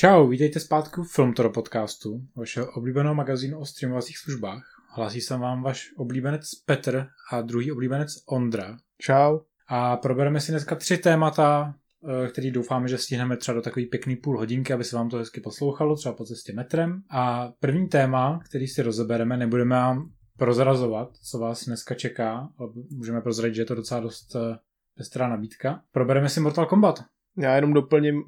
Čau, vítejte zpátky v Filmtoro podcastu, vašeho oblíbeného magazínu o streamovacích službách. Hlásí se vám váš oblíbenec Petr a druhý oblíbenec Ondra. Čau. A probereme si dneska tři témata, eh, který doufáme, že stihneme třeba do takový pěkný půl hodinky, aby se vám to hezky poslouchalo, třeba po cestě metrem. A první téma, který si rozebereme, nebudeme vám prozrazovat, co vás dneska čeká, ale můžeme prozradit, že je to docela dost eh, pestrá nabídka. Probereme si Mortal Kombat. Já jenom doplním,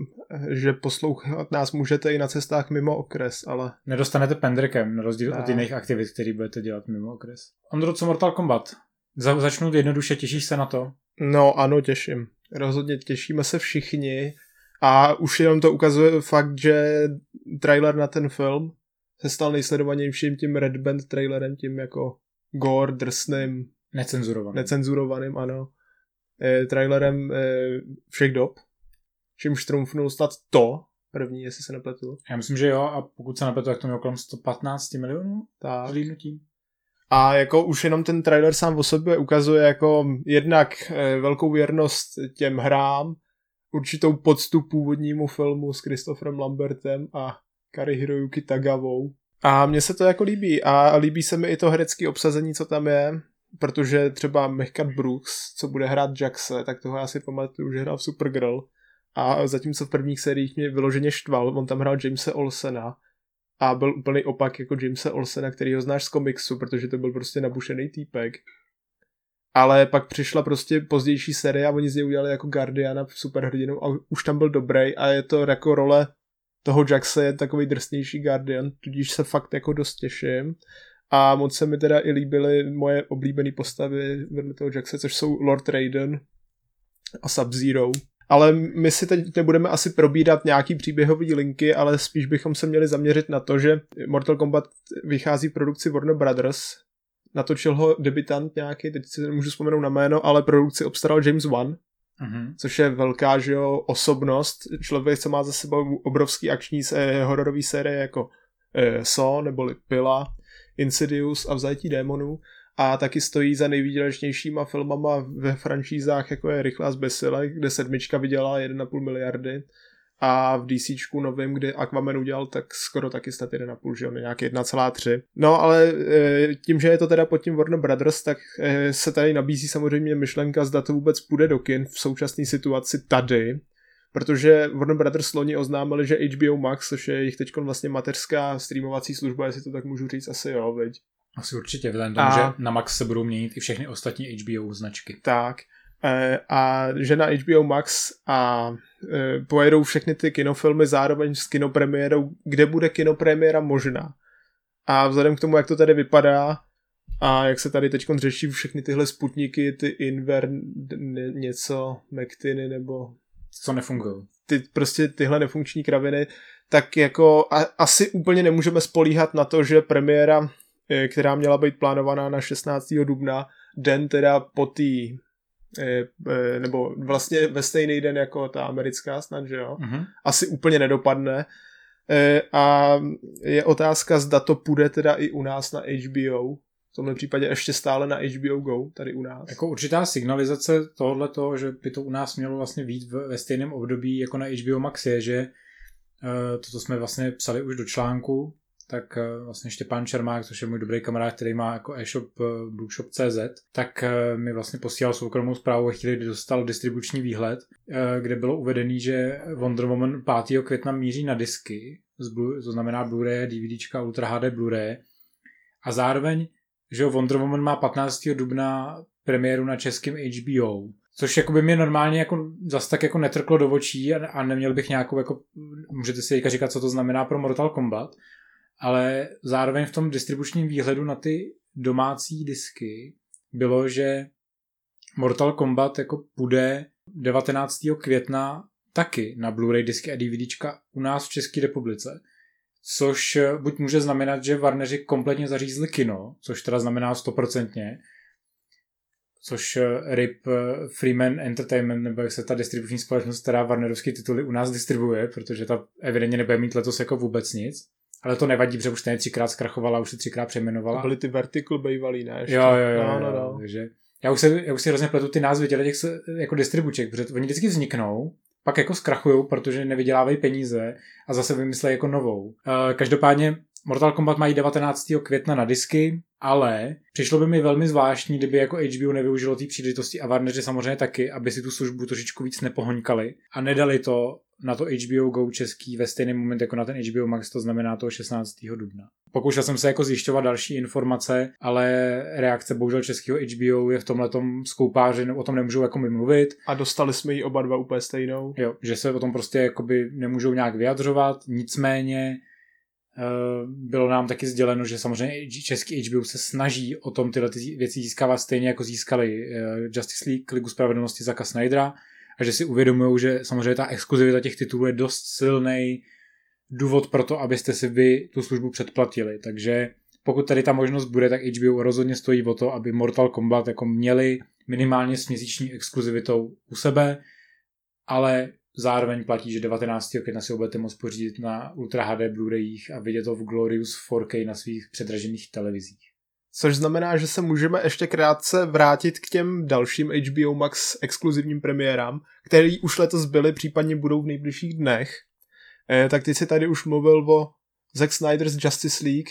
že poslouchat nás můžete i na cestách mimo okres, ale... Nedostanete pendrekem, na rozdíl ne. od jiných aktivit, které budete dělat mimo okres. Ondro, co Mortal Kombat? Za, začnu jednoduše, těšíš se na to? No ano, těším. Rozhodně těšíme se všichni a už jenom to ukazuje fakt, že trailer na ten film se stal nejsledovanějším tím Red Band trailerem, tím jako gore, drsným, necenzurovaným, necenzurovaným ano, e, trailerem e, všech dob čímž trumfnul stát to první, jestli se nepletu. Já myslím, že jo, a pokud se nepletu, tak to mělo kolem 115 milionů tak. A jako už jenom ten trailer sám o sobě ukazuje jako jednak e, velkou věrnost těm hrám, určitou poctu původnímu filmu s Christopherem Lambertem a Kari Hiroyuki Tagavou. A mně se to jako líbí a líbí se mi i to herecké obsazení, co tam je, protože třeba Mechkat Brooks, co bude hrát Jaxe, tak toho já si pamatuju, že hrál v Supergirl a zatímco v prvních sériích mě vyloženě štval, on tam hrál Jamesa Olsena a byl úplný opak jako Jamesa Olsena, který ho znáš z komiksu, protože to byl prostě nabušený týpek. Ale pak přišla prostě pozdější série a oni z něj udělali jako Guardiana superhrdinu a už tam byl dobrý a je to jako role toho Jackse je takový drsnější Guardian, tudíž se fakt jako dost těším. A moc se mi teda i líbily moje oblíbené postavy vedle toho Jackse, což jsou Lord Raiden a Sub-Zero ale my si teď nebudeme asi probídat nějaký příběhový linky, ale spíš bychom se měli zaměřit na to, že Mortal Kombat vychází v produkci Warner Brothers, natočil ho debitant nějaký, teď si nemůžu vzpomenout na jméno, ale produkci obstaral James Wan, mm-hmm. což je velká že jo, osobnost, člověk, co má za sebou obrovský akční eh, hororový série jako eh, So, neboli Pila, Insidious a Vzajetí démonů a taky stojí za nejvýdělečnějšíma filmama ve franšízách, jako je Rychlá zbesile, kde sedmička vydělala 1,5 miliardy a v DC novým, kdy Aquaman udělal tak skoro taky snad 1,5, že jo, nějaký 1,3. No ale e, tím, že je to teda pod tím Warner Brothers, tak e, se tady nabízí samozřejmě myšlenka, zda to vůbec půjde do kin v současné situaci tady, protože Warner Brothers loni oznámili, že HBO Max, což je jejich teď vlastně mateřská streamovací služba, jestli to tak můžu říct, asi jo, veď, asi určitě, vzhledem tomu, a... že na Max se budou měnit i všechny ostatní HBO značky. Tak. E, a že na HBO Max a e, pojedou všechny ty kinofilmy zároveň s kinopremiérou, kde bude kinopremiéra možná. A vzhledem k tomu, jak to tady vypadá a jak se tady teď řeší všechny tyhle sputníky, ty Inver, něco, Mektiny nebo... Co nefungují. Ty, prostě tyhle nefunkční kraviny, tak jako a, asi úplně nemůžeme spolíhat na to, že premiéra která měla být plánovaná na 16. dubna, den teda po té eh, eh, nebo vlastně ve stejný den jako ta americká snad, že jo, mm-hmm. asi úplně nedopadne. A je otázka, zda to půjde teda i u nás na HBO, v tomhle případě ještě stále na HBO Go, tady u nás. Jako určitá signalizace tohle toho, že by to u nás mělo vlastně být ve stejném období jako na HBO Max je, že toto jsme vlastně psali už do článku, tak eh, vlastně Štěpán Čermák, což je můj dobrý kamarád, který má jako e-shop eh, bookshop.cz, tak eh, mi vlastně posílal soukromou zprávu ve chvíli, kdy dostal distribuční výhled, kde bylo uvedený, že Wonder Woman 5. května míří na disky, to znamená Blu-ray, DVDčka, Ultra HD Blu-ray a zároveň, že Wonder Woman má 15. dubna premiéru na českém HBO, což jako by mě normálně jako zas tak jako netrklo do očí a, a neměl bych nějakou jako, můžete si říkat, co to znamená pro Mortal Kombat, ale zároveň v tom distribučním výhledu na ty domácí disky bylo, že Mortal Kombat jako půjde 19. května taky na Blu-ray disky a DVDčka u nás v České republice. Což buď může znamenat, že Warneri kompletně zařízli kino, což teda znamená stoprocentně, což RIP Freeman Entertainment, nebo jak se ta distribuční společnost, která Warnerovské tituly u nás distribuje, protože ta evidentně nebude mít letos jako vůbec nic. Ale to nevadí, protože už ten třikrát zkrachovala, už se třikrát přejmenovala. Byly ty vertical bývalý, ne? Ještě? Jo, jo, jo. No, no, no. Takže já už, se, já už si hrozně pletu ty názvy těch jako distribuček, protože oni vždycky vzniknou pak jako zkrachují, protože nevydělávají peníze a zase vymyslejí jako novou. Eh, každopádně Mortal Kombat mají 19. května na disky, ale přišlo by mi velmi zvláštní, kdyby jako HBO nevyužilo té příležitosti a Warneri samozřejmě taky, aby si tu službu trošičku víc nepohoňkali a nedali to na to HBO Go český ve stejný moment jako na ten HBO Max, to znamená toho 16. dubna. Pokoušel jsem se jako zjišťovat další informace, ale reakce bohužel českého HBO je v tomhle skoupáři, o tom nemůžou jako mi mluvit. A dostali jsme ji oba dva úplně stejnou. Jo, že se o tom prostě jakoby nemůžou nějak vyjadřovat, nicméně bylo nám taky sděleno, že samozřejmě český HBO se snaží o tom tyhle ty věci získávat stejně jako získali eh, Justice League, Ligu spravedlnosti Zaka Snydera a že si uvědomují, že samozřejmě ta exkluzivita těch titulů je dost silný důvod pro to, abyste si vy tu službu předplatili. Takže pokud tady ta možnost bude, tak HBO rozhodně stojí o to, aby Mortal Kombat jako měli minimálně s měsíční exkluzivitou u sebe, ale Zároveň platí, že 19. května si ho budete moct pořídit na Ultra HD Blu-rayích a vidět to v Glorious 4K na svých předražených televizích. Což znamená, že se můžeme ještě krátce vrátit k těm dalším HBO Max exkluzivním premiérám, který už letos byly, případně budou v nejbližších dnech. E, tak ty si tady už mluvil o Zack Snyder's Justice League,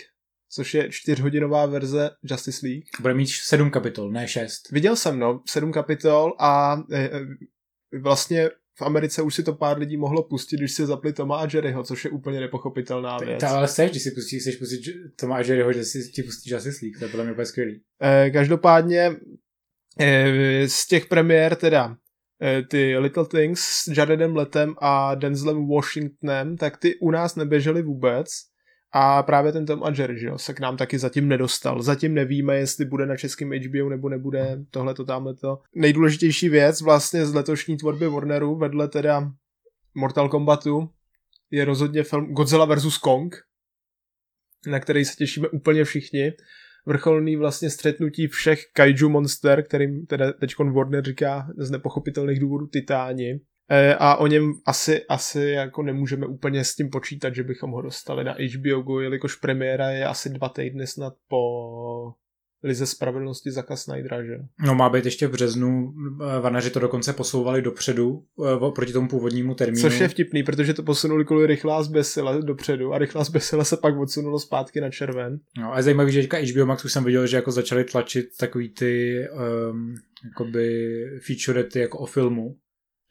což je čtyřhodinová verze Justice League. Bude mít sedm kapitol, ne šest. Viděl jsem, no, sedm kapitol a e, vlastně v Americe už si to pár lidí mohlo pustit, když si zapli Toma a Jerryho, což je úplně nepochopitelná věc. To ale chceš, když si pustíš, chceš pustit Toma a Jerryho, že si ti pustíš Justice League, to je podle mě úplně skvělý. Eh, každopádně eh, z těch premiér teda eh, ty Little Things s Jaredem Letem a Denzlem Washingtonem, tak ty u nás neběžely vůbec. A právě ten Tom a Jerry, že jo, se k nám taky zatím nedostal. Zatím nevíme, jestli bude na českém HBO nebo nebude tohleto, tamhleto. Nejdůležitější věc vlastně z letošní tvorby Warneru vedle teda Mortal Kombatu je rozhodně film Godzilla vs. Kong, na který se těšíme úplně všichni. Vrcholný vlastně střetnutí všech kaiju monster, kterým teda teď Warner říká z nepochopitelných důvodů Titáni. E, a o něm asi, asi jako nemůžeme úplně s tím počítat, že bychom ho dostali na HBO Go, jelikož premiéra je asi dva týdny snad po Lize spravedlnosti Zaka Snydera, že? No má být ještě v březnu, Vanaři to dokonce posouvali dopředu e, proti tomu původnímu termínu. Což je vtipný, protože to posunuli kvůli rychlá zbesile dopředu a rychlá zbesile se pak odsunulo zpátky na červen. No a je zajímavý, že HBO Max už jsem viděl, že jako začali tlačit takový ty um, jakoby featurety jako o filmu,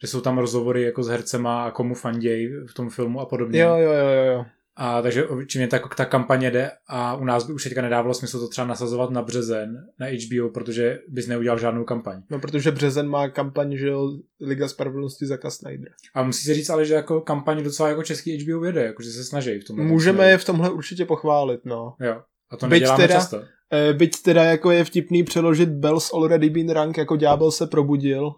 že jsou tam rozhovory jako s hercema a komu fanděj v tom filmu a podobně. Jo, jo, jo, jo. A takže čím je ta, ta kampaně jde a u nás by už teďka nedávalo smysl to třeba nasazovat na březen, na HBO, protože bys neudělal žádnou kampaň. No protože březen má kampaň, že jo, Liga spravedlnosti za Snyder. A musí se říct ale, že jako kampaň docela jako český HBO vede, jako že se snaží v tom. Můžeme je v tomhle určitě pochválit, no. Jo. A to byť teda, často. E, byť teda jako je vtipný přeložit Bells Already Been Rank jako ďábel se probudil,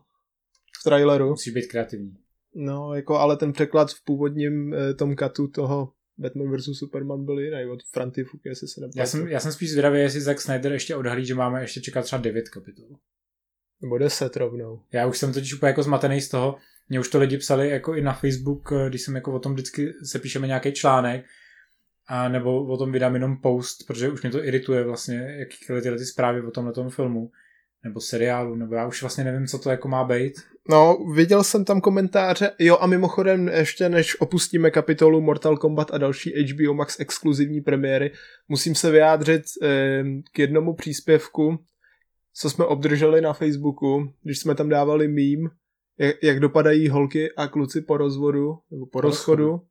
v traileru. Musí být kreativní. No, jako, ale ten překlad v původním eh, tom katu toho Batman vs. Superman byl jiný od Franty Fuky, jestli se. Já jsem, já jsem spíš zvědavý, jestli Zack Snyder ještě odhalí, že máme ještě čekat třeba 9 kapitol. Nebo 10 rovnou. Já už jsem totiž úplně jako zmatený z toho, mě už to lidi psali jako i na Facebook, eh, když jsem jako o tom vždycky se píšeme nějaký článek, a nebo o tom vydám jenom post, protože už mě to irituje vlastně, jakýkoliv tyhle ty zprávy o tomhle filmu nebo seriálu, nebo já už vlastně nevím, co to jako má být. No, viděl jsem tam komentáře, jo a mimochodem ještě než opustíme kapitolu Mortal Kombat a další HBO Max exkluzivní premiéry, musím se vyjádřit eh, k jednomu příspěvku, co jsme obdrželi na Facebooku, když jsme tam dávali mím, jak, jak dopadají holky a kluci po rozvodu, nebo po, po rozchodu. rozchodu.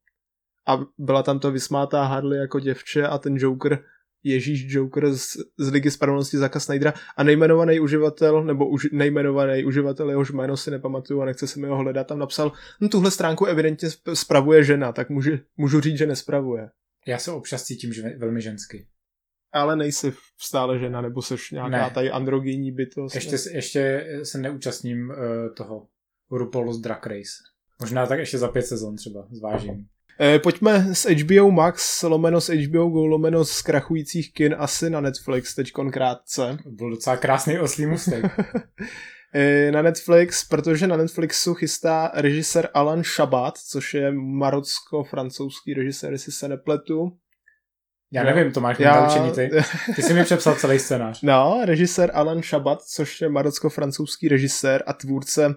A byla tam to vysmátá Harley jako děvče a ten Joker Ježíš Joker z, z Ligy spravedlnosti Zaka Snydera a nejmenovaný uživatel, nebo už nejmenovaný uživatel, jehož jméno si nepamatuju a nechce se mi ho hledat, tam napsal, no tuhle stránku evidentně spravuje žena, tak můžu, můžu říct, že nespravuje. Já se občas cítím že velmi žensky. Ale nejsi stále žena, nebo seš nějaká ne. tady androgenní bytost. Ještě, ještě se neúčastním uh, toho RuPaul's Drag Race. Možná tak ještě za pět sezon třeba, zvážím. Eh, pojďme s HBO Max, lomeno s HBO Go, lomeno z krachujících kin asi na Netflix teď krátce. Byl docela krásný oslý mustek. Eh, na Netflix, protože na Netflixu chystá režisér Alan Shabat, což je marocko-francouzský režisér, jestli se nepletu. Já nevím, to máš Já... učení ty. Ty jsi mi přepsal celý scénář. No, režisér Alan Shabat, což je marocko-francouzský režisér a tvůrce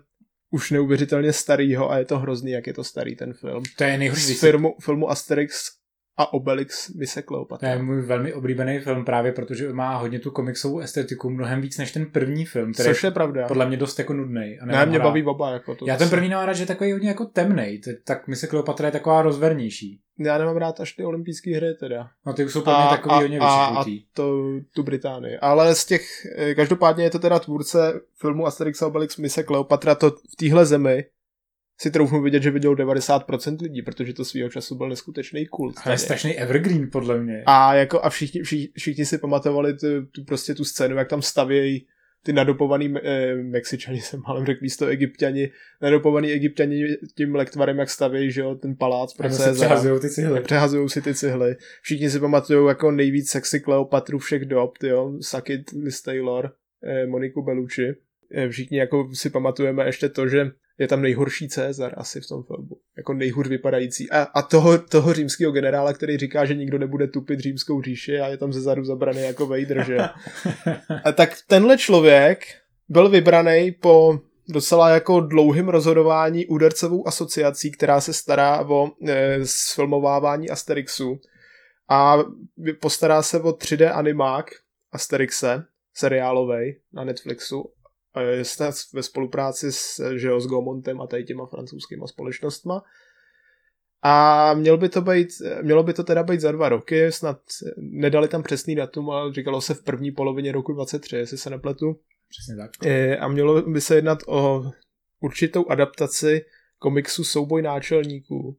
už neuvěřitelně starýho a je to hrozný, jak je to starý ten film. To je nejhorší. Z filmu, filmu Asterix a Obelix mise Kleopatra. To je můj velmi oblíbený film právě, protože má hodně tu komiksovou estetiku, mnohem víc než ten první film, který Což je pravda. podle mě dost jako nudný. Ne, mě baví oba. Jako to Já ten první mám rád, že je takový hodně jako temnej, tak mise Kleopatra je taková rozvernější. Já nemám rád až ty olympijské hry teda. No ty už jsou pro mě takový a, hodně a, a to, tu Británii. Ale z těch, eh, každopádně je to teda tvůrce filmu Asterix a Obelix mise Kleopatra, to v téhle zemi si troufnu vidět, že viděl 90% lidí, protože to svýho času byl neskutečný kult. To je strašný evergreen, podle mě. A jako a všichni, všichni, všichni si pamatovali tu, tu, prostě tu scénu, jak tam stavějí ty nadopovaný eh, Mexičani, jsem malem řekl místo egyptiani, nadopovaný egyptiani tím lektvarem, jak stavějí, že jo, ten palác pro Cezara. Přehazují ty cihly. Přehazují si ty cihly. Všichni si pamatují jako nejvíc sexy Kleopatru všech dob, jo, Sakit Liz Taylor, eh, Moniku Bellucci. Eh, všichni jako si pamatujeme ještě to, že je tam nejhorší Cezar asi v tom filmu. Jako nejhůř vypadající. A, a toho, toho římského generála, který říká, že nikdo nebude tupit římskou říši a je tam zezadu zabraný jako Vader, že? A tak tenhle člověk byl vybraný po docela jako dlouhým rozhodování údercovou asociací, která se stará o e, sfilmovávání Asterixu a postará se o 3D animák Asterixe, seriálovej na Netflixu jste ve spolupráci s, že jo, s Gomontem a tady těma francouzskýma společnostma. A měl by to být, mělo by to teda být za dva roky, snad nedali tam přesný datum, ale říkalo se v první polovině roku 23, jestli se nepletu. Přesně tak. A mělo by se jednat o určitou adaptaci komiksu Souboj náčelníků,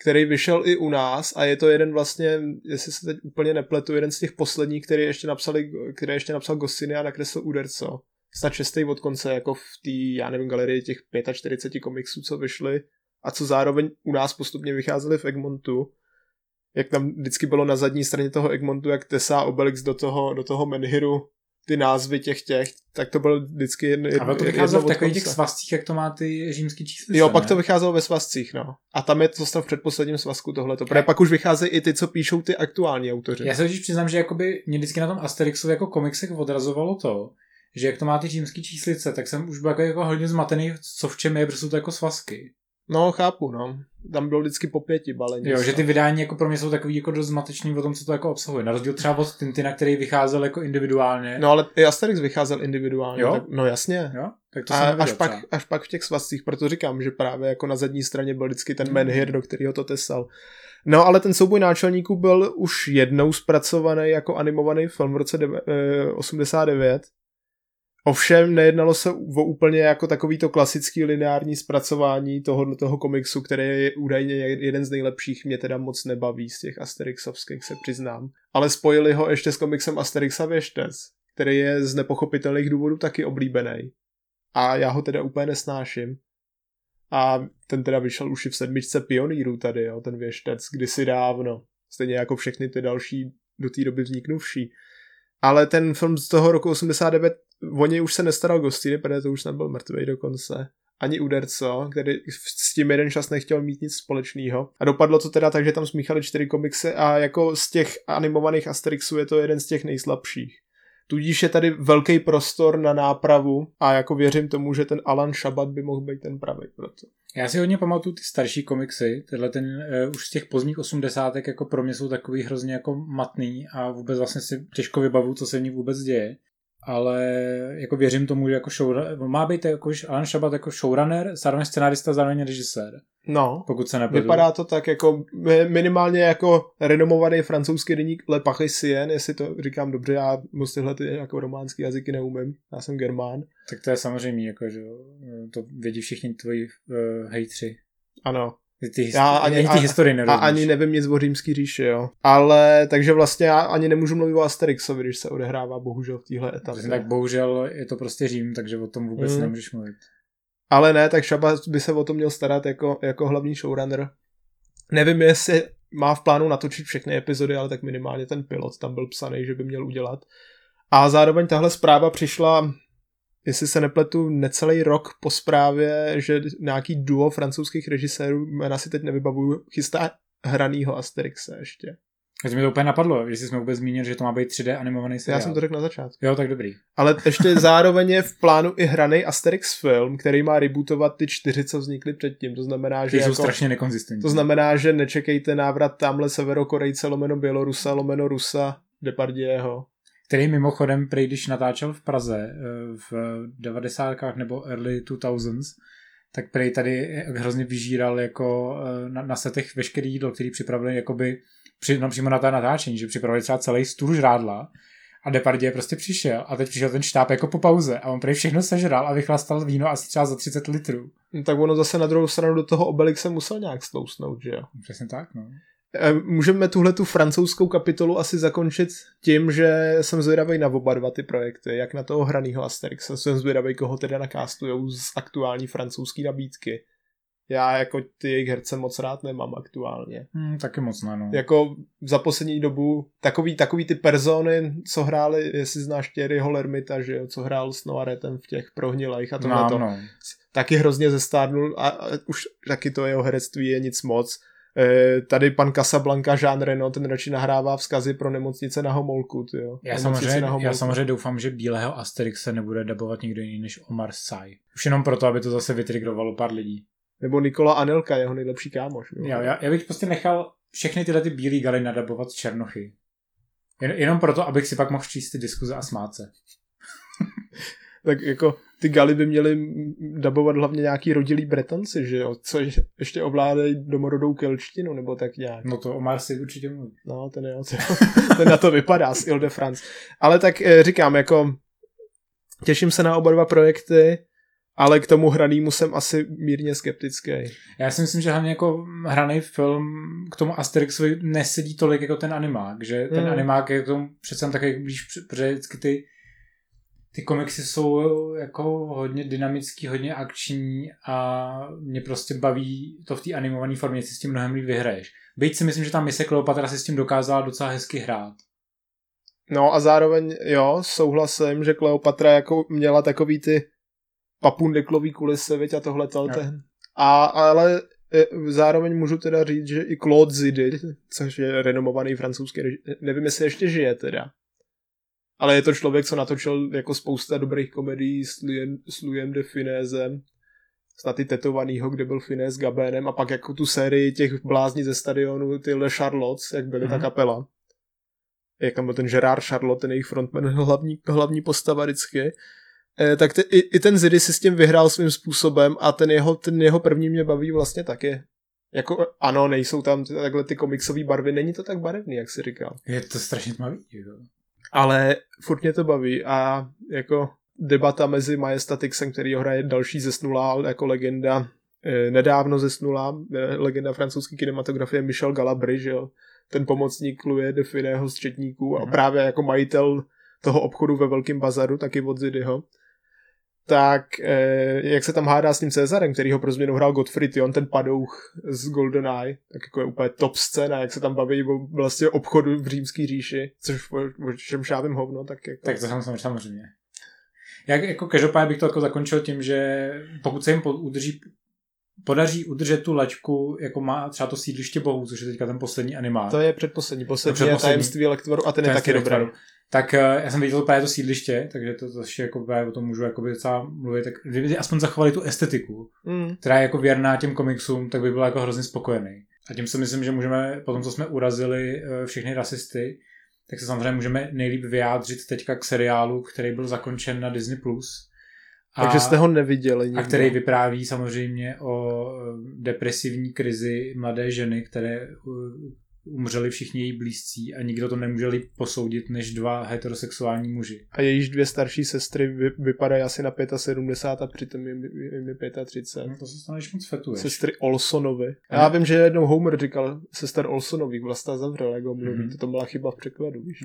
který vyšel i u nás a je to jeden vlastně, jestli se teď úplně nepletu, jeden z těch posledních, který ještě napsali, který ještě napsal Goscini a nakreslil Uderco snad šestý od konce, jako v té, já nevím, galerii těch 45 komiksů, co vyšly a co zároveň u nás postupně vycházely v Egmontu, jak tam vždycky bylo na zadní straně toho Egmontu, jak tesá Obelix do toho, do toho Menhiru ty názvy těch těch, tak to byl vždycky jedno, jedno, A to vycházelo v takových těch svazcích, jak to má ty římský číslice, Jo, ne? pak to vycházelo ve svazcích, no. A tam je to v předposledním svazku tohleto. Protože pak už vycházejí i ty, co píšou ty aktuální autoři. Já se totiž přiznám, že jakoby mě vždycky na tom Asterixu jako komiksech odrazovalo to, že jak to má ty římský číslice, tak jsem už byl jako, jako hodně zmatený, co v čem je, protože jsou to jako svazky. No, chápu, no. Tam bylo vždycky po pěti balení. Jo, že ty vydání jako pro mě jsou takový jako dost zmatečný o tom, co to jako obsahuje. Na rozdíl třeba od Tintina, který vycházel jako individuálně. No ale i Asterix vycházel individuálně. Jo? Tak, no jasně. Jo? Tak to a, až, pak, až pak v těch svazcích, proto říkám, že právě jako na zadní straně byl vždycky ten menhir, do kterého to tesal. No ale ten souboj náčelníků byl už jednou zpracovaný jako animovaný film v roce 89 Ovšem nejednalo se o úplně jako takovýto klasický lineární zpracování toho, toho komiksu, který je údajně jeden z nejlepších, mě teda moc nebaví z těch Asterixovských, se přiznám. Ale spojili ho ještě s komiksem Asterixa Věštec, který je z nepochopitelných důvodů taky oblíbený. A já ho teda úplně nesnáším. A ten teda vyšel už i v sedmičce pionýrů tady, jo, ten věštec, kdysi dávno. Stejně jako všechny ty další do té doby vzniknuvší. Ale ten film z toho roku 89 o něj už se nestaral Gostiny, protože to už nebyl mrtvý dokonce ani Uderco, který s tím jeden čas nechtěl mít nic společného. A dopadlo to teda tak, že tam smíchali čtyři komiksy a jako z těch animovaných Asterixů je to jeden z těch nejslabších. Tudíž je tady velký prostor na nápravu a jako věřím tomu, že ten Alan Shabat by mohl být ten pravý proto. Já si hodně pamatuju ty starší komiksy, tenhle ten uh, už z těch pozdních osmdesátek jako pro mě jsou takový hrozně jako matný a vůbec vlastně si těžko vybavu, co se v nich vůbec děje ale jako věřím tomu, že jako show, má být jako Alan Shabat jako showrunner, zároveň scenárista, zároveň režisér. No, pokud se nepletu. Vypadá to tak jako minimálně jako renomovaný francouzský deník Le Parisien, jestli to říkám dobře, já moc tyhle ty jako románský jazyky neumím, já jsem germán. Tak to je samozřejmě, jako, že to vědí všichni tvoji uh, hejtři. Ano, ty, já ani, ty historie A ani nevím nic o římský říši, jo. Ale takže vlastně já ani nemůžu mluvit o Asterixovi, když se odehrává bohužel v téhle etapě. Tak bohužel je to prostě Řím, takže o tom vůbec mm. nemůžeš mluvit. Ale ne, tak Šaba by se o tom měl starat jako, jako hlavní showrunner. Nevím, jestli má v plánu natočit všechny epizody, ale tak minimálně ten pilot tam byl psaný, že by měl udělat. A zároveň tahle zpráva přišla jestli se nepletu, necelý rok po zprávě, že nějaký duo francouzských režisérů, jména si teď nevybavuju, chystá hranýho Asterixa ještě. To mi to úplně napadlo, jestli jsme vůbec zmínili, že to má být 3D animovaný seriál. Já jsem to řekl na začátku. Jo, tak dobrý. Ale ještě zároveň je v plánu i hraný Asterix film, který má rebootovat ty čtyři, co vznikly předtím. To znamená, že Ty jsou jako, strašně nekonzistentní. to znamená, že nečekejte návrat tamhle Severokorejce lomeno Bělorusa lomeno Rusa Depardieho. Který mimochodem, prej, když natáčel v Praze eh, v 90. nebo early 2000s, tak prej tady hrozně vyžíral jako eh, na, na setech veškerý jídlo, který připravili jakoby při, no, přímo na to natáčení, že připravili třeba celý stůl žrádla a Depardieu prostě přišel a teď přišel ten štáb jako po pauze a on prej všechno sežral a vychlastal víno asi třeba za 30 litrů. No, tak ono zase na druhou stranu do toho Obelixe musel nějak stlousnout, že jo? Přesně tak, no. Můžeme tuhle tu francouzskou kapitolu asi zakončit tím, že jsem zvědavý na oba dva ty projekty, jak na toho hranýho Asterixa, jsem zvědavý, koho teda nakastujou z aktuální francouzské nabídky. Já jako ty jejich herce moc rád nemám aktuálně. Hmm, taky moc ne, no. Jako za poslední dobu takový, takový ty persony, co hráli, jestli znáš Thierryho Lermita, že jo, co hrál s Noaretem v těch prohnilejch a tohle no, to, no. taky hrozně zestárnul a, a už taky to jeho herectví je nic moc. E, tady pan Casablanca, Jean Reno, ten radši nahrává vzkazy pro nemocnice na Homolku, tyjo. Já Nemocnici samozřejmě, na já Homolku. samozřejmě doufám, že bílého Asterixe nebude dabovat nikdo jiný než Omar Sy. Už jenom proto, aby to zase vytrigrovalo pár lidí. Nebo Nikola Anelka, jeho nejlepší kámoš. jo. Já, já, já bych prostě nechal všechny tyhle ty bílé galy nadabovat z Černochy. Jen, jenom proto, abych si pak mohl číst ty diskuze a smát se. Tak jako ty galy by měly m, dabovat hlavně nějaký rodilí bretonci, že jo, co je- ještě ovládají domorodou kelčtinu, nebo tak nějak. No to Omar si určitě mluví. No, ten, jo, ten, ten na to vypadá z Ile de France. Ale tak eh, říkám, jako těším se na oba dva projekty, ale k tomu hranýmu jsem asi mírně skeptický. Já si myslím, že hlavně jako hraný film k tomu Asterixovi nesedí tolik jako ten animák, že ten Mm. animák je k tomu přece takový blíž, protože vždycky ty ty komiksy jsou jako hodně dynamický, hodně akční a mě prostě baví to v té animované formě, si s tím mnohem líp vyhraješ. Byť si myslím, že ta mise Kleopatra si s tím dokázala docela hezky hrát. No a zároveň, jo, souhlasím, že Kleopatra jako měla takový ty papundeklový kulisy, viď, a tohle to. Jo. ten- A, ale e, zároveň můžu teda říct, že i Claude Zidi, což je renomovaný francouzský nevím, jestli ještě žije teda. Ale je to člověk, co natočil jako spousta dobrých komedií s Louisem, s Louisem de Finézem, snad i tetovanýho, kde byl Finé s Gabénem a pak jako tu sérii těch blázní ze stadionu, ty Le Charlottes, jak byly ta Mhm. kapela. Jak tam byl ten Gerard Charlotte, ten jejich frontman, hlavní, hlavní postava vždycky. Eh, tak te, i, i, ten Zidy si s tím vyhrál svým způsobem a ten jeho, ten jeho první mě baví vlastně taky. Jako, ano, nejsou tam ty- takhle ty komiksové barvy, není to tak barevný, jak si říkal. Je to strašně tmavý. Jako. Ale furt mě to baví a jako debata mezi Majestatixem, který ho hraje další zesnulá jako legenda, eh, nedávno zesnulá eh, legenda francouzské kinematografie Michel Galabry, že jo? ten pomocník Louis de Finého z Četníků a Mhm. právě jako majitel toho obchodu ve Velkém bazaru, taky od Zidyho, tak eh, jak se tam hádá s tím Cezarem, který ho pro změnu hrál Gottfried, on ten padouch z GoldenEye, tak jako je úplně top scéna, jak se tam baví o vlastně obchodu v římské říši, což o, čem šávím hovno, tak jako... Tak to samozřejmě, samozřejmě. Jak, jako každopádně bych to jako zakončil tím, že pokud se jim udrží, podaří udržet tu laťku, jako má třeba to sídliště bohů, což je teďka ten poslední animát. To je předposlední, poslední, To je je předposlední. tajemství Lektvaru a ten je taky dobrý. Tak eh, já jsem viděl právě to sídliště, takže to, ještě jako právě o tom můžu jakoby docela mluvit, tak kdyby aspoň zachovali tu estetiku, Mm. která je jako věrná těm komiksům, tak by byl jako hrozně spokojený. A tím si myslím, že můžeme, po tom, co jsme urazili eh, všechny rasisty, tak se samozřejmě můžeme nejlíp vyjádřit teďka k seriálu, který byl zakončen na Disney+. Plus. A, Takže jste ho neviděli a nikdo. který vypráví samozřejmě o eh, depresivní krizi mladé ženy, které eh, umřeli všichni její blízcí a nikdo to nemůže líp posoudit než dva heterosexuální muži. A jejíž dvě starší sestry vy, vypadají asi na 75 a přitom jim, jim je 35. No to se stane, když moc fetuješ. Sestry Olsonovy. Já vím, že jednou Homer říkal sester Olsonových, Vlasta zavřel, jak ho mluví. Mhm. To byla chyba v překladu, víš.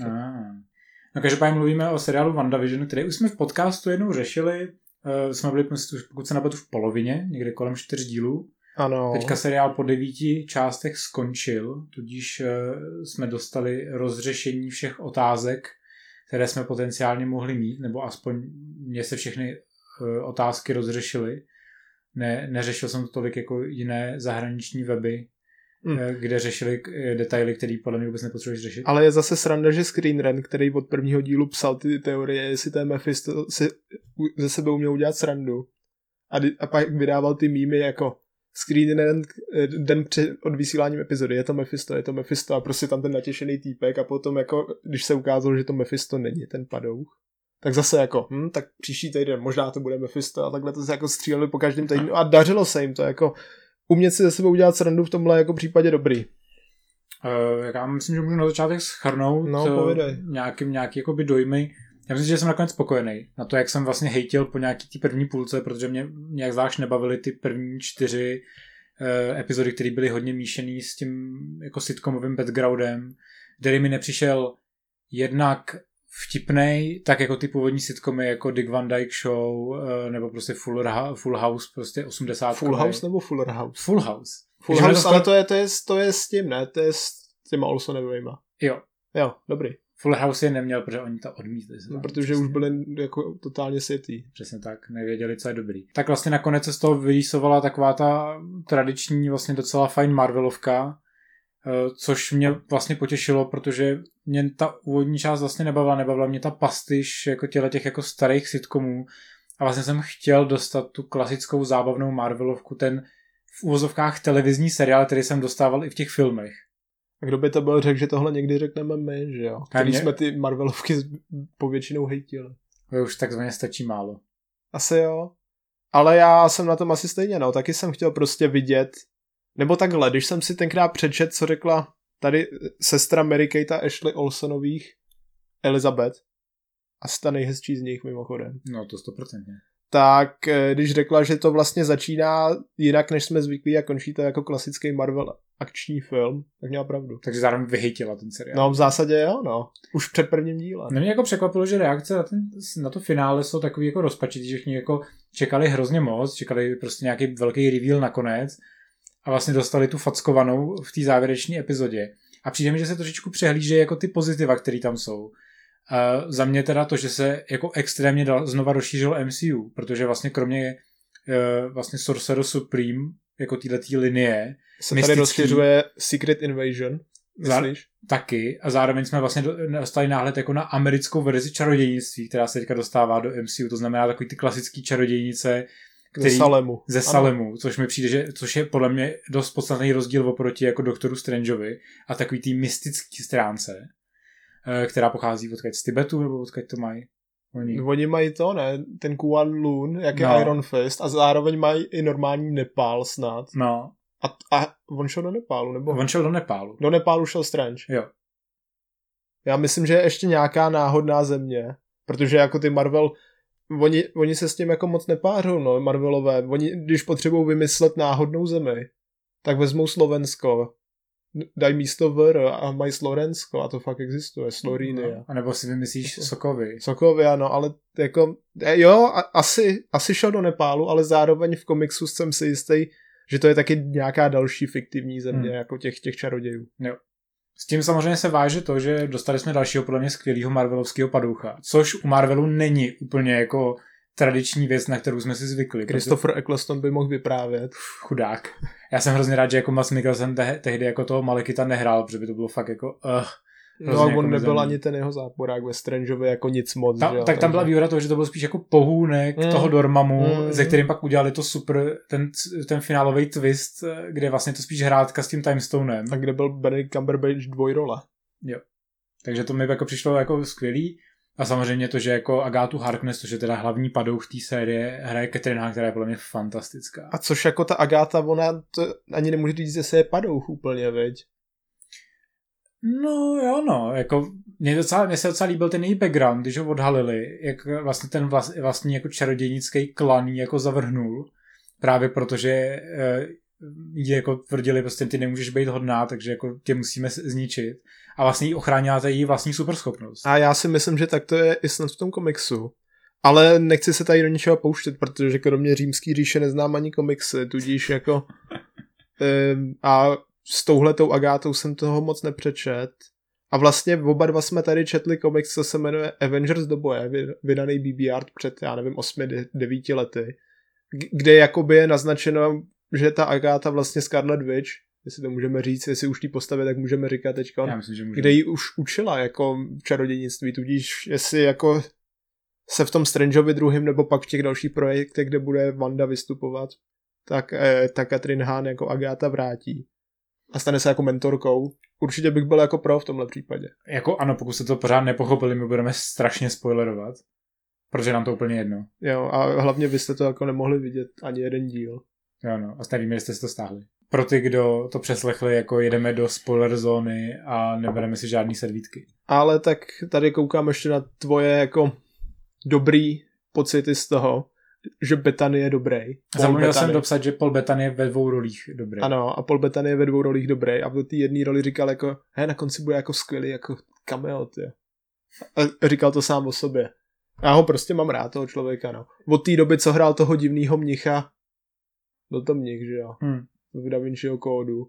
No každopádně mluvíme o seriálu WandaVision, který už jsme v podcastu jednou řešili. Uh, jsme byli, pokud se napadu, v polovině, někde kolem čtyř dílů. Ano. Teďka seriál po devíti částech skončil, tudíž uh, jsme dostali rozřešení všech otázek, které jsme potenciálně mohli mít, nebo aspoň mě se všechny uh, otázky rozřešily. Ne, neřešil jsem to tolik jako jiné zahraniční weby, hmm. kde řešili eh, detaily, které podle mě vůbec nepotřebuješ řešit. Ale je zase sranda, že Screen Rant, který od prvního dílu psal ty teorie, jestli ten Mephisto si ze sebe uměl udělat srandu. A, a pak vydával ty mýmy jako Screen Rant den před odvysíláním epizody, je to Mephisto, je to Mephisto a prostě tam ten natěšený týpek a potom jako, když se ukázalo, že to Mephisto není ten padouch, tak zase jako, hm, tak příští týden možná to bude Mephisto a takhle to se jako stříleli po každém týdnu a dařilo se jim to jako umět si ze sebe udělat srandu v tomhle jako případě dobrý. Uh, já myslím, že můžu na začátek schrnout no, nějakým, nějaký jakoby dojmy. Já myslím, že jsem nakonec spokojený na to, jak jsem vlastně hejtil po nějaký té první půlce, protože mě nějak zvlášť nebavily ty první čtyři uh, epizody, které byly hodně míšený s tím jako sitcomovým backgroundem, který mi nepřišel jednak vtipnej, tak jako ty původní sitcomy jako Dick Van Dyke Show eh, nebo prostě Full, Full House, prostě 80. Full House nebo Fuller House? Full House. Full Když House, to ale to je, to, je, to je s tím, ne? To je s těma Olsonovými. Jo. Jo, dobrý. Full House je neměl, protože oni to odmítli. No, protože přesně. už byli jako totálně světý. Přesně tak, nevěděli, co je dobrý. Tak vlastně nakonec se z toho vyrýsovala taková ta tradiční, vlastně docela fajn Marvelovka, což mě vlastně potěšilo, protože mě ta úvodní část vlastně nebavila, nebavila mě ta pastyš jako těle těch jako starých sitcomů a vlastně jsem chtěl dostat tu klasickou zábavnou Marvelovku, ten v úvozovkách televizní seriál, který jsem dostával i v těch filmech. A kdo by to byl řekl, že tohle někdy řekneme my, že jo? Který mě... jsme ty Marvelovky povětšinou hejtili. To už takzvaně stačí málo. Asi jo. Ale já jsem na tom asi stejně, no. Taky jsem chtěl prostě vidět nebo takhle, když jsem si tenkrát přečet, co řekla tady sestra Mary Kate a Ashley Olsenových, Elizabeth, a ta nejhezčí z nich mimochodem. No to stoprocentně. Tak eh, když řekla, že to vlastně začíná jinak, než jsme zvyklí a končí to jako klasický Marvel akční film, tak měla pravdu. Takže zároveň vyhytila ten seriál. No v zásadě jo, no. Už před prvním dílem. Mě jako překvapilo, že reakce na, ten, na to finále jsou takový jako rozpačitý, že všichni jako čekali hrozně moc, čekali prostě nějaký velký reveal nakonec a vlastně dostali tu fackovanou v té závěrečné epizodě. A přijde mi, že se trošičku přehlíže jako ty pozitiva, které tam jsou. Uh, za mě teda to, že se jako extrémně dal, znova rozšířil MCU, protože vlastně kromě uh, vlastně Sorcerer Supreme, jako této linie, se mystický, tady rozšiřuje Secret Invasion, myslíš? Taky. A zároveň jsme vlastně dostali náhled jako na americkou verzi čarodějnictví, která se teďka dostává do MCU, to znamená takový ty klasický čarodějnice, který, ze Salemu. Ze Salemu, ano. což mi přijde, že, což je podle mě dost podstatný rozdíl oproti jako doktoru Strangeovi a takový tý mystický stránce, eh, která pochází odkud z Tibetu, nebo odkud to mají? Oni. Oni mají to, ne? Ten Kuan Lun, jak je no. Iron Fist, a zároveň mají i normální Nepál snad. No. A, a on šel do Nepálu, nebo? On šel do Nepálu. Do Nepálu šel Strange. Jo. Já myslím, že je ještě nějaká náhodná země, protože jako ty Marvel oni, oni se s tím jako moc nepářou, no, Marvelové. Oni, když potřebují vymyslet náhodnou zemi, tak vezmou Slovensko, dají místo VR a mají Slovensko a to fakt existuje, Sloríny. No, a nebo si vymyslíš jako, Sokovy. Sokovy, ano, ale jako, e, jo, a, asi, asi šel do Nepálu, ale zároveň v komiksu jsem si jistý, že to je taky nějaká další fiktivní země, hmm. jako těch, těch čarodějů. Jo. S tím samozřejmě se váže to, že dostali jsme dalšího podle mě skvělého Marvelovského padoucha, což u Marvelu není úplně jako tradiční věc, na kterou jsme si zvykli. Christopher protože... Eccleston by mohl vyprávět. Chudák. Já jsem hrozně rád, že jako Mas Mikkelsen te- tehdy jako toho Malekita nehrál, protože by to bylo fakt jako uh, No a on jako nebyl ani ten jeho záporák ve Strangeovi jako nic moc. Ta, že? Tak tam byla výhoda toho, že to byl spíš jako pohůnek mm. toho Dormamu, mm. ze kterým pak udělali to super, ten, ten finálový twist, kde vlastně to spíš hrátka s tím Timestonem. A kde byl Benedict Cumberbatch dvojrola. Jo. Takže to mi jako přišlo jako skvělý. A samozřejmě to, že jako Agátu Harkness, což je teda hlavní padouch té série, hraje Catherine která je podle mě fantastická. A což jako ta Agáta, ona to ani nemůže říct, že se je padouch úplně, veď? No jo, no, jako mě, docela, mě se docela líbil ten její background, když ho odhalili, jak vlastně ten vlast, vlastně jako čarodějnický klan jako zavrhnul, právě protože e, jí jako tvrdili, prostě ty nemůžeš být hodná, takže jako tě musíme zničit. A vlastně jí ochránila ta její vlastní superschopnost. A já si myslím, že tak to je i snad v tom komiksu. Ale nechci se tady do ničeho pouštět, protože kromě římský říše neznám ani komiksy, tudíž jako... e, a s touhletou Agátou jsem toho moc nepřečet. A vlastně oba dva jsme tady četli komiks, co se jmenuje Avengers do boje, vydaný BB Art před, já nevím, 8-9 lety, kde jakoby je naznačeno, že ta Agáta vlastně Scarlet Witch jestli to můžeme říct, jestli už té postavě, tak můžeme říkat teďka, Já myslím, že můžeme. kde ji už učila jako čarodějnictví, tudíž jestli jako se v tom Strangeovi druhým nebo pak v těch dalších projektech, kde bude Wanda vystupovat, tak eh, ta Katrin Hahn jako Agáta vrátí a stane se jako mentorkou. Určitě bych byl jako pro v tomhle případě. Jako ano, pokud jste to pořád nepochopili, my budeme strašně spoilerovat. Protože nám to úplně jedno. Jo, a hlavně byste to jako nemohli vidět ani jeden díl. Jo, no. A nevíme, jestli jste si to stáhli. Pro ty, kdo to přeslechli, jako jedeme do spoiler zóny a nebereme si žádný servítky. Ale tak tady koukám ještě na tvoje jako dobrý pocity z toho, že Betany je dobrý. Zapomněl jsem dopsat, že Paul Bettany je ve dvou rolích dobrý. Ano, a Paul Bettany je ve dvou rolích dobrý a v té jedné roli říkal jako, he, na konci bude jako skvělý, jako cameo, ty. A říkal to sám o sobě. Já ho prostě mám rád, toho člověka, no. Od té doby, co hrál toho divného mnicha, byl to mnich, že jo, Hmm. v Da Vinciho kódu,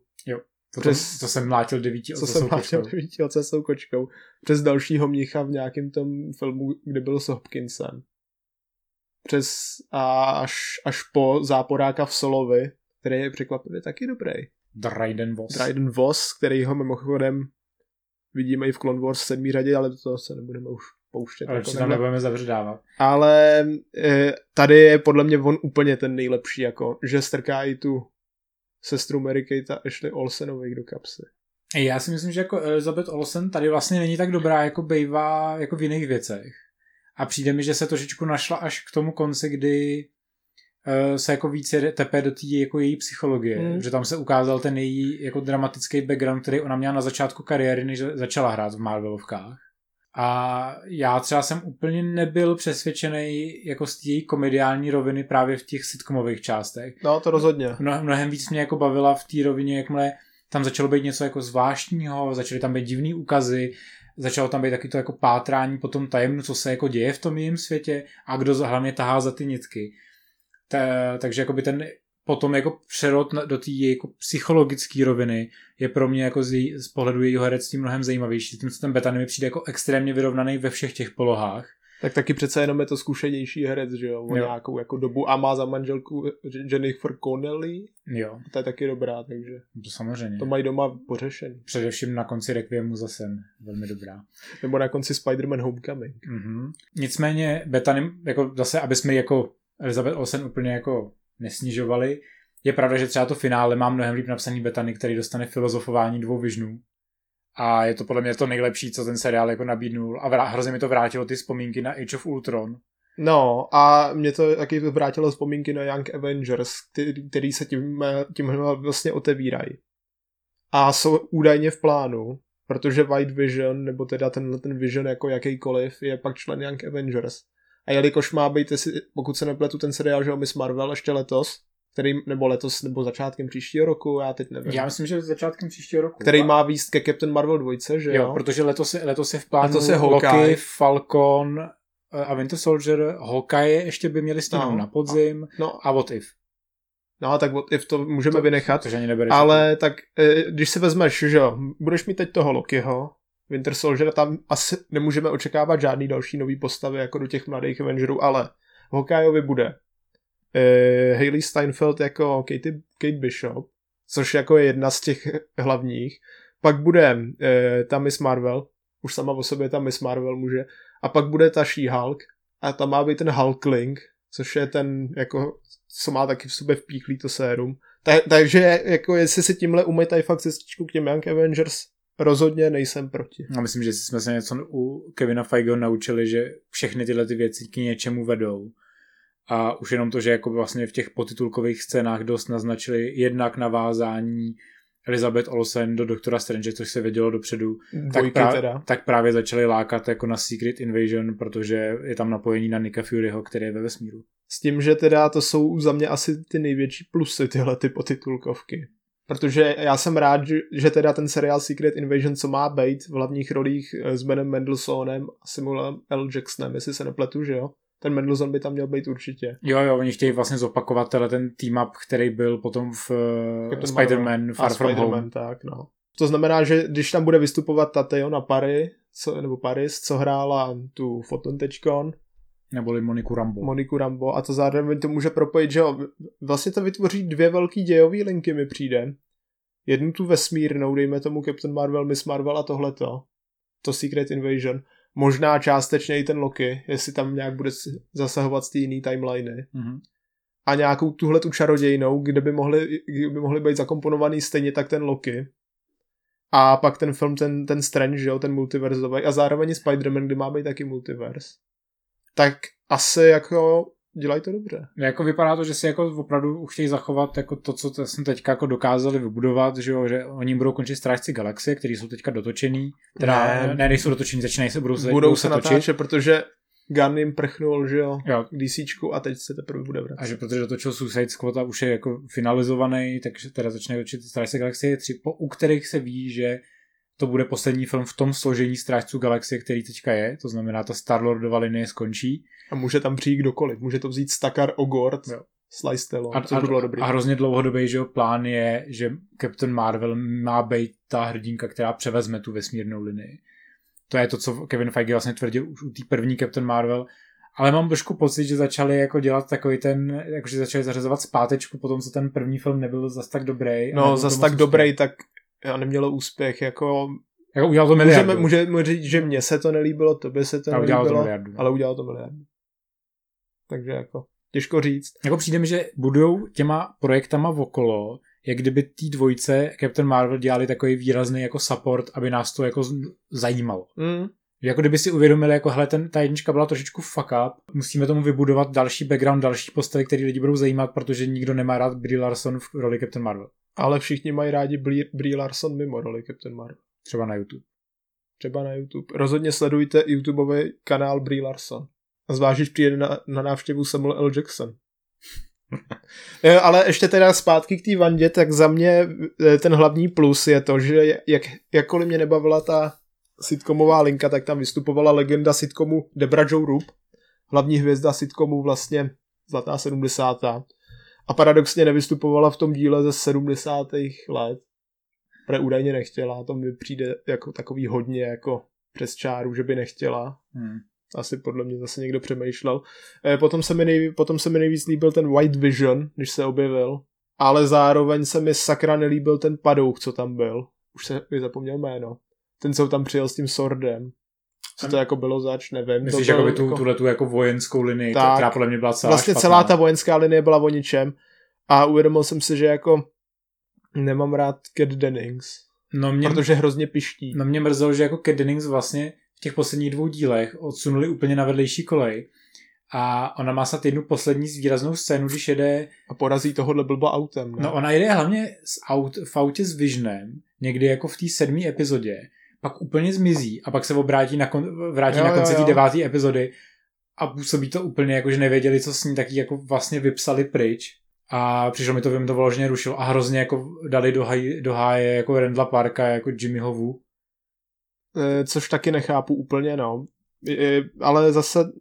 To, Přes- to, jsem mlátil devíti co jsem devíti ocasou kočkou, přes dalšího mnicha v nějakém tom filmu, kde byl s Hopkinsem. Přes a až, až po záporáka v Solovi, který je překvapivě taky dobrý. Dryden Voss. Dryden Voss, který ho mimochodem vidíme i v Clone Wars v sedmý řadě, ale do toho se nebudeme už pouštět. Ale jako tam nebudeme zavředávat. ale e, tady je podle mě on úplně ten nejlepší, jako, že strká i tu sestru Mary Kate a Ashley Olsenových do kapsy. Já si myslím, že jako Elizabeth Olsen tady vlastně není tak dobrá, jako bejvá jako v jiných věcech. A přijde mi, že se trošičku našla až k tomu konci, kdy eh, se jako víc jede- tepe do té jako její psychologie, Mm. že tam se ukázal ten její jako dramatický background, který ona měla na začátku kariéry, než začala hrát v Marvelovkách. A já třeba jsem úplně nebyl přesvědčený jako z její komediální roviny právě v těch sitcomových částech. No, to rozhodně. Mno, mnohem víc mě jako bavila v té rovině, jakmile tam začalo být něco jako zvláštního, začaly tam být divný ukazy, začalo tam být taky to jako pátrání po tom tajemnu, co se jako děje v tom jejím světě a kdo hlavně tahá za ty nitky. Ta, takže jakoby ten potom jako přerod do té jako psychologické roviny je pro mě jako z, její, z pohledu jejího herectví mnohem zajímavější. Tím, co ten Betany mi přijde jako extrémně vyrovnaný ve všech těch polohách. Tak taky přece jenom je to zkušenější herec, že jo, o Jo. nějakou jako dobu a má za manželku Jennifer Connelly, Jo, ta je taky dobrá, takže to samozřejmě. to mají doma pořešený. Především na konci Requiemu za sen. Velmi dobrá. Nebo na konci Spider-Man Homecoming. Mm-hmm. Nicméně Bethany, jako zase, aby jsme jako Elizabeth Olsen úplně jako nesnižovali, je pravda, že třeba to finále má mnohem líp napsaný Bethany, který dostane filozofování dvou vižnů. A je to podle mě to nejlepší, co ten seriál jako nabídnul. A vrá- hrozně mi to vrátilo ty vzpomínky na Age of Ultron. No a mě to taky vrátilo vzpomínky na Young Avengers, který, který se tím, tím vlastně otevírají. A jsou údajně v plánu, protože White Vision, nebo teda tenhle ten Vision jako jakýkoliv, je pak člen Young Avengers. A jelikož má být, pokud se nepletu, ten seriál, že Miss Marvel ještě letos, který, nebo letos, nebo začátkem příštího roku, já teď nevím. Já myslím, že začátkem příštího roku. který má výst ke Captain Marvel 2, že jo? Jo, protože letos letos je v plánu Letos je Hawkeye. Loki, Falcon eh, a Winter Soldier. Hawkeye ještě by měli stihnout No. na podzim No, a What If. no tak what if to můžeme vynechat. Protože ani nebere Ale tak, eh, když si vezmeš, že jo, budeš mít teď toho Lokiho, Winter Soldier, tam asi nemůžeme očekávat žádný další nový postavy jako do těch mladých Avengerů, ale Hawkeyeovi bude eh, Hailey Steinfeld jako Kate, Kate Bishop, což jako je jedna z těch hlavních. Pak bude eh, ta Miss Marvel, už sama o sobě ta Miss Marvel může, a pak bude ta She-Hulk a tam má být ten Hulkling, což je ten jako, co má taky v sobě vpíchlý to sérum. Ta, takže jako jestli si tímhle umytají fakt cestičku k těm Young Avengers, rozhodně nejsem proti. A myslím, že jsme se něco u Kevina Feigeho naučili, že všechny tyhle ty věci k něčemu vedou. A už jenom to, že jako vlastně v těch potitulkových scénách dost naznačili jednak navázání Elizabeth Olsen do Doktora Strange, což se vědělo dopředu, tak, prá- teda. tak právě začali lákat jako na Secret Invasion, protože je tam napojení na Nicka Furyho, který je ve vesmíru. S tím, že teda to jsou za mě asi ty největší plusy tyhle ty potitulkovky. Protože já jsem rád, že, že teda ten seriál Secret Invasion, co má být v hlavních rolích eh, s Benem Mendelsohnem a Samuelem L. Jacksonem, jestli se nepletu, že jo? Ten Mendelsohn by tam měl být určitě. Jo, jo, oni chtějí vlastně zopakovat ten team up, který byl potom v uh, Captain Spider-Man. Far From Spider-Man, Home. tak no. To znamená, že když tam bude vystupovat Tateona Pary, co, nebo Paris, co hrála tu Foton teďkon, Neboli Moniku Rambo. Moniku Rambo, a to zároveň to může propojit, že jo, vlastně to vytvoří dvě velký dějové linky mi přijde, jednu tu vesmírnou, dejme tomu Captain Marvel, Miss Marvel a tohleto, to Secret Invasion, možná částečně i ten Loki, jestli tam nějak bude zasahovat z té jiný timeliny. Mm-hmm. A nějakou tuhle tu čarodějnou, kde by mohly, kde by mohly být zakomponovaný stejně tak ten Loki. A pak ten film, ten, ten Strange, že jo, ten multiverzový. A zároveň i Spider-Man, kde má být taky multiverse. Tak asi jako dělají to dobře. Jako vypadá to, že si jako opravdu chtějí zachovat jako to, co jsme teďka jako dokázali vybudovat, že, jo, že oni budou končit strážci galaxie, který jsou teďka dotočený. Teda ne, ne nejsou dotočení, začínají se, budou se, budou, se se točit. natáčet, protože Gun jim prchnul, že jo, Jo. DCčku a teď se teprve bude A vracet. že protože dotočil Suicide Squad a už je jako finalizovaný, takže teda začne točit Strážce galaxie 3, po, u kterých se ví, že to bude poslední film v tom složení Strážců galaxie, který teďka je, to znamená ta Star-Lordova linie skončí. A může tam přijít kdokoliv. Může to vzít Stakar Ogord, Jo. Slice A, což by bylo dobrý. a hrozně dlouhodobý že jo, plán je, že Captain Marvel má být ta hrdinka, která převezme tu vesmírnou linii. To je to, co Kevin Feige vlastně tvrdil už u té první Captain Marvel, ale mám trošku pocit, že začali jako dělat takový ten, jakože začali zařazovat zpátečku po tom, co ten první film nebyl zas tak dobrý. No, zas tak úspěch. dobrý, tak já nemělo úspěch, jako Jako udělal to můžeme, miliardu. můžeme říct, že mně se to nelíbilo, tobě se to A udělal to nelíbilo, miliardu. ale udělal to miliardu. Takže jako, těžko říct. Jako přijde mi, že budou těma projektama okolo, jak kdyby tý dvojce Captain Marvel dělali takový výrazný jako support, aby nás to jako zajímalo. Mm, Jako kdyby si uvědomili, jako hele, ten, ta jednička byla trošičku fuck up, musíme tomu vybudovat další background, další postavy, které lidi budou zajímat, protože nikdo nemá rád Brie Larson v roli Captain Marvel. ale všichni mají rádi Brie, Brie Larson mimo roli Captain Marvel. Třeba na YouTube. Třeba na YouTube. Rozhodně sledujte YouTubeový kanál Brie Larson. A zvlášť, když přijede na, na návštěvu Samuel L. Jackson. Eh, Ale ještě teda zpátky k té Vandě, tak za mě eh, ten hlavní plus je to, že jak, jakkoliv mě nebavila ta sitcomová linka, tak tam vystupovala legenda sitcomu Debra Joe Rupp, hlavní hvězda sitcomu vlastně zlatá 70. A paradoxně nevystupovala v tom díle ze 70. let. Pre údajně nechtěla, to mi přijde jako takový hodně jako přes čáru, že by nechtěla. Hmm. Asi podle mě zase někdo přemýšlel. Eh, Potom se mi, nej, potom se mi nejvíc líbil ten White Vision, když se objevil. Ale zároveň se mi sakra nelíbil ten padouch, co tam byl. Už se mi zapomněl jméno. Ten, co tam přijel s tím sordem. Co to jako bylo zač, nevím. Myslíš, to jako byl by tu, tuhle tu jako vojenskou linii, Tak. která podle mě byla celá vlastně špatná. celá ta vojenská linie byla o ničem. A uvědomil jsem si, že jako nemám rád Cat Dennings. No mě, Protože hrozně piští. no mě mrzelo, že jako Cat Dennings vlastně těch posledních dvou dílech odsunuli úplně na vedlejší kolej. A ona má snad jednu poslední výraznou scénu, když jede A porazí tohohle blba autem. Ne? No ona jede hlavně s aut, v autě s Visionem, někdy jako v té sedmé epizodě, pak úplně zmizí a pak se obrátí na, kon, vrátí Jo, na konci té deváté epizody a působí to úplně jako, že nevěděli, co s ní, taky jako vlastně vypsali pryč. A přišlo mi to, vím, to vyloženě rušilo a hrozně jako dali do, haj, do háje jako Randla Parka, jako Jimmyho Wu. Eh, což taky nechápu úplně, no. Ale zase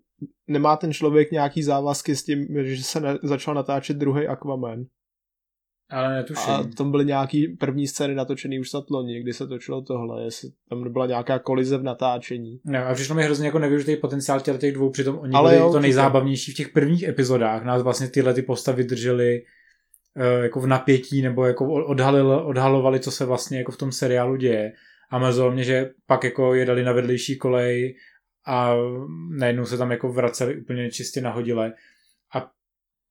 nemá ten člověk nějaký závazky s tím, že se ne- začal natáčet druhý Aquaman. Ale netuším. A tam byly nějaký první scény natočený už snad loni, kdy se točilo tohle, jestli tam nebyla nějaká kolize v natáčení. No, a přišlo mi hrozně jako nevyužitý potenciál těchto těch dvou, přitom oni Ale byli jo, to nejzábavnější v těch prvních epizodách. Nás vlastně tyhle ty postavy držely eh, jako v napětí nebo jako odhalil, odhalovali, co se vlastně jako v tom seriálu děje. A mrzelo mě, že pak jako je dali na vedlejší kolej a najednou se tam jako vraceli úplně čistě nahodile. A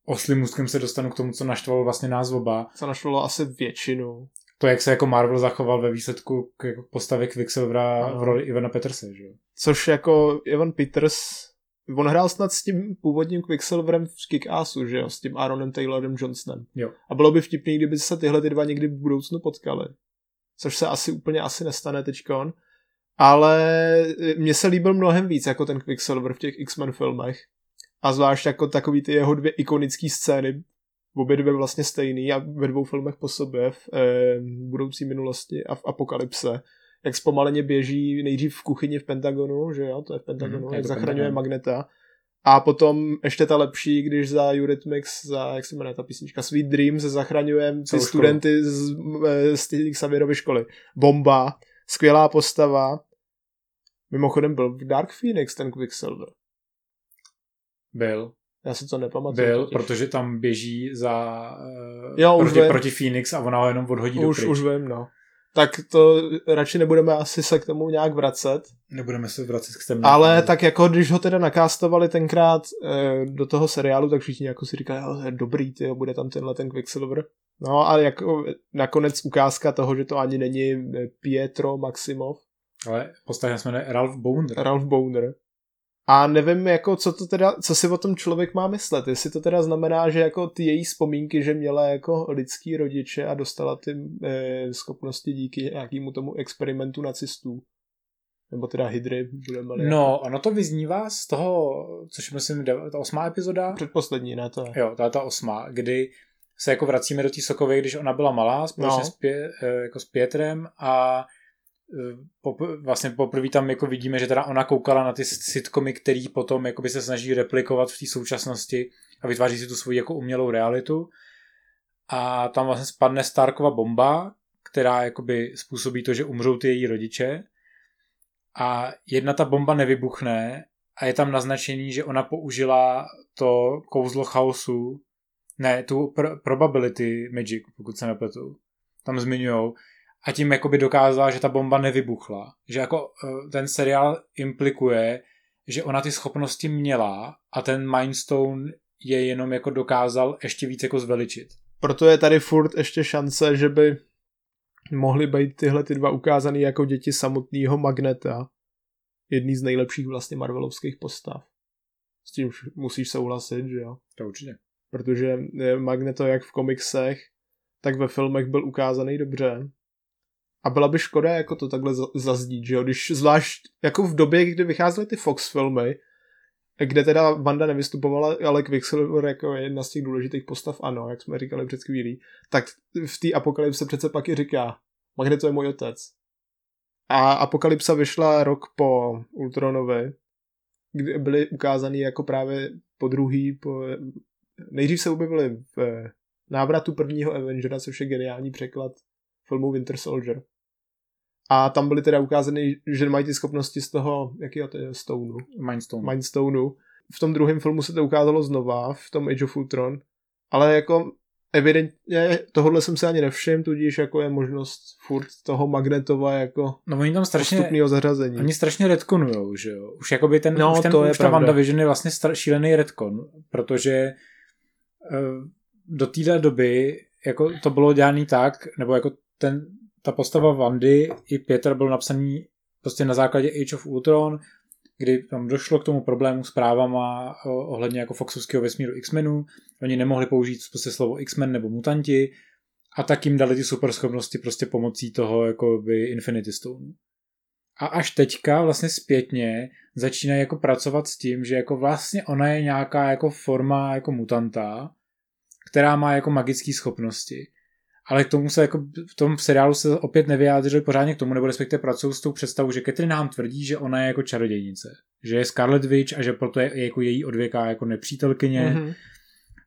oslým můstkem se dostanu k tomu, co naštvalo vlastně nás oba. Co našlo asi většinu. To, jak se jako Marvel zachoval ve výsledku k jako postavě Quicksilvera Ano. v roli Ivana Peterse, že jo? Což jako Evan Peters, on hrál snad s tím původním Quicksilverem v Kick-Assu, že jo, s tím Aaronem Taylorem Johnsonem. Jo. A bylo by vtipný, kdyby se tyhle ty dva někdy v budoucnu potkali. Což se asi úplně asi nestane teďkon. Ale mně se líbil mnohem víc jako ten Quicksilver v těch X-Men filmech. A zvlášť jako takový ty jeho dvě ikonické scény, obě dvě vlastně stejný a ve dvou filmech po sobě v eh, budoucí minulosti a v Apokalypse jak zpomaleně běží nejdřív v kuchyni v Pentagonu, že jo, to je v Pentagonu, je jak zachraňuje Pentagon. Magneta. A potom ještě ta lepší, když za Eurythmics, za, jak se jmenuje ta písnička, Sweet Dreams, zachraňuje ty školu. studenty z, eh, z té Xavierovy školy. Bomba, skvělá postava. Mimochodem byl v Dark Phoenix ten Quicksilver. Byl. Já si to nepamatuju. Byl, totiž. protože tam běží za uh, Jo, už proti, vím. proti Phoenix a ona ho jenom odhodí už, do už vím, no. Tak to radši nebudeme asi se k tomu nějak vracet. Nebudeme se vracet k temným. Ale tak jako když ho teda nakástovali tenkrát e, do toho seriálu, tak všichni jako si říkali, je dobrý, ty, bude tam tenhle ten Quicksilver. No a jako nakonec ukázka toho, že to ani není eh, Pietro Maximov, Ale postava se jmenuje Ralph Bounder. Ralph Bounder. A nevím, jako, co to teda, co si o tom člověk má myslet. Jestli to teda znamená, že jako ty její vzpomínky, že měla jako lidský rodiče a dostala ty e, schopnosti díky nějakému tomu experimentu nacistů. Nebo teda Hydry, budeme No, ono to vyznívá z toho, což myslím, ta osmá epizoda. Předposlední, ne to je. Jo, ta ta osmá, kdy se jako vracíme do té Sokové, když ona byla malá, společně No. s, Pě, eh, jako s Pětrem a eh, pop- vlastně poprvé tam jako vidíme, že teda ona koukala na ty sitcomy, který potom jakoby se snaží replikovat v té současnosti a vytváří si tu svoji jako umělou realitu. A tam vlastně spadne Starkova bomba, která jakoby způsobí to, že umřou ty její rodiče. A jedna ta bomba nevybuchne a je tam naznačení, že ona použila to kouzlo chaosu, ne, tu pr- probability magic, pokud se nepletu, tam zmiňujou, a tím jakoby dokázala, že ta bomba nevybuchla. Že jako eh, ten seriál implikuje, že ona ty schopnosti měla a ten Mindstone je jenom jako dokázal ještě víc jako zveličit. Proto je tady furt ještě šance, že by mohly být tyhle ty dva ukázaný jako děti samotného Magneta. Jedný z nejlepších vlastně Marvelovských postav. S tím už musíš souhlasit, že jo? To určitě. Protože eh, Magneto jak v komiksech, tak ve filmech byl ukázaný dobře. A byla by škoda jako to takhle za- zazdít, že jo? Když zvlášť jako v době, kdy vycházely ty Fox filmy, kde teda Wanda nevystupovala, ale Quicksilver jako je jedna z těch důležitých postav, ano, jak jsme říkali před chvílí, tak v té apokalypse přece pak i říká, Magneto je můj otec. A apokalypsa vyšla rok po Ultronovi, kdy byly ukázaný jako právě po druhý, po... nejdřív se objevily v návratu prvního Avengera, což je geniální překlad filmu Winter Soldier. A tam byly teda ukázány, že mají ty schopnosti z toho, jakého to je, Stoneu. Mindstone. Mindstoneu. V tom druhém filmu se to ukázalo znova, v tom Age of Ultron, ale jako evidentně tohle jsem se ani nevšiml, tudíž jako je možnost furt toho Magnetova jako No oni tam strašně, postupného zařazení. oni strašně retkonujou, že jo. Už jakoby ten, No, už ten to je už ta pravda. WandaVision je vlastně šílený retcon, protože uh, do téhle doby jako to bylo dělaný tak, nebo jako ten, ta postava Wandy i Pětra byl napsaný prostě na základě Age of Ultron, kdy tam došlo k tomu problému s právama o, ohledně jako Foxovského vesmíru X-menů. Oni nemohli použít prostě slovo X-men nebo mutanti a tak jim dali ty superschopnosti prostě pomocí toho jako by Infinity Stone. A až teďka vlastně zpětně začínají jako pracovat s tím, že jako vlastně ona je nějaká jako forma jako mutanta, která má jako magické schopnosti. Ale k tomu se jako v tom seriálu se opět nevyjádřili pořádně k tomu, nebo respektive pracují s tou představou, že Catherine nám tvrdí, že ona je jako čarodějnice. Že je Scarlet Witch a že proto je jako její odvěká jako nepřítelkyně Mhm.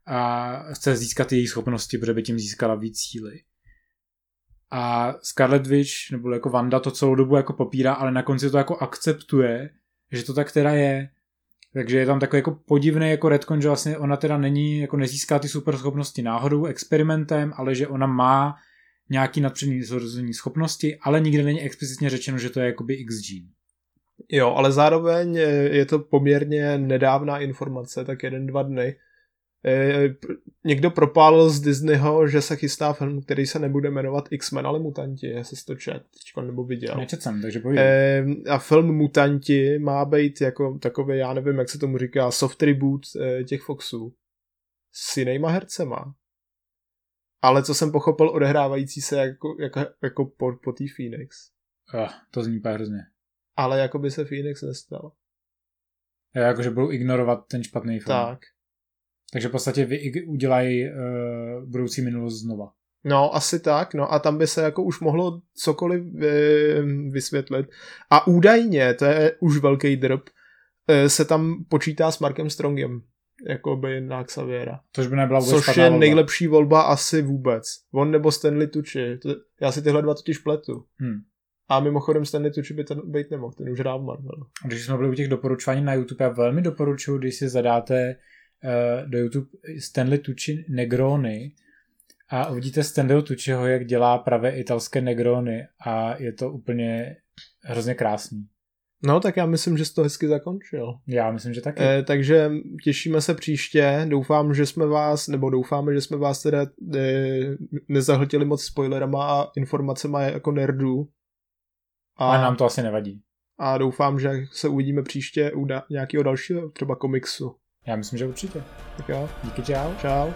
a chce získat její schopnosti, protože by tím získala víc síly. A Scarlet Witch, nebo jako Wanda to celou dobu jako popírá, ale na konci to jako akceptuje, že to tak teda je. Takže je tam takový jako podivný jako retcon, že vlastně ona teda není, jako nezíská ty superschopnosti náhodou, experimentem, ale že ona má nějaký nadpřirozený schopnosti, ale nikde není explicitně řečeno, že to je jakoby X-gene. Jo, ale zároveň je to poměrně nedávná informace, tak jeden, dva dny. Eh, Někdo propálil z Disneyho, že se chystá film, který se nebude jmenovat X-Men, ale Mutanti, jestli jsi to čet nebo viděl. Nečet jsem, takže povídej. Eh, a film Mutanti má být jako takový, já nevím, jak se tomu říká, soft reboot eh, těch Foxů. S jinýma hercema. Ale co jsem pochopil, odehrávající se jako, jako, jako po, po té Phoenix. Ah, to zní úplně hrozně. Ale jako by se Phoenix nestal. Jo, Jakože budou ignorovat ten špatný film. Tak. Takže v podstatě vy udělají uh, budoucí minulost znova. No, asi tak, no a tam by se jako už mohlo cokoliv eh, vysvětlit. A údajně, to je už velký drb, eh, se tam počítá s Markem Strongem, jako by na Xaviera. Což by nebyla vůbec Což je volba. nejlepší volba asi vůbec. On nebo Stanley Tucci. To, já si tyhle dva totiž pletu. Hmm. A mimochodem Stanley Tucci by ten být nemohl, ten už hrál v Marvelu. Když jsme byli u těch doporučování na YouTube, já velmi doporučuji, když si zadáte do YouTube Stanley Tucci Negrony a uvidíte Stanleyho Tucciho, jak dělá pravé italské Negrony a je to úplně hrozně krásný. No, tak já myslím, že jsi to hezky zakončil. Já myslím, že taky. E, takže těšíme se příště. Doufám, že jsme vás, nebo doufáme, že jsme vás teda e, nezahltili moc spoilerama a informacemi jako nerdů. A, a nám to asi nevadí. A doufám, že se uvidíme příště u da- nějakého dalšího třeba komiksu. Já myslím, že určitě. Tak jo. Díky, čau. Čau.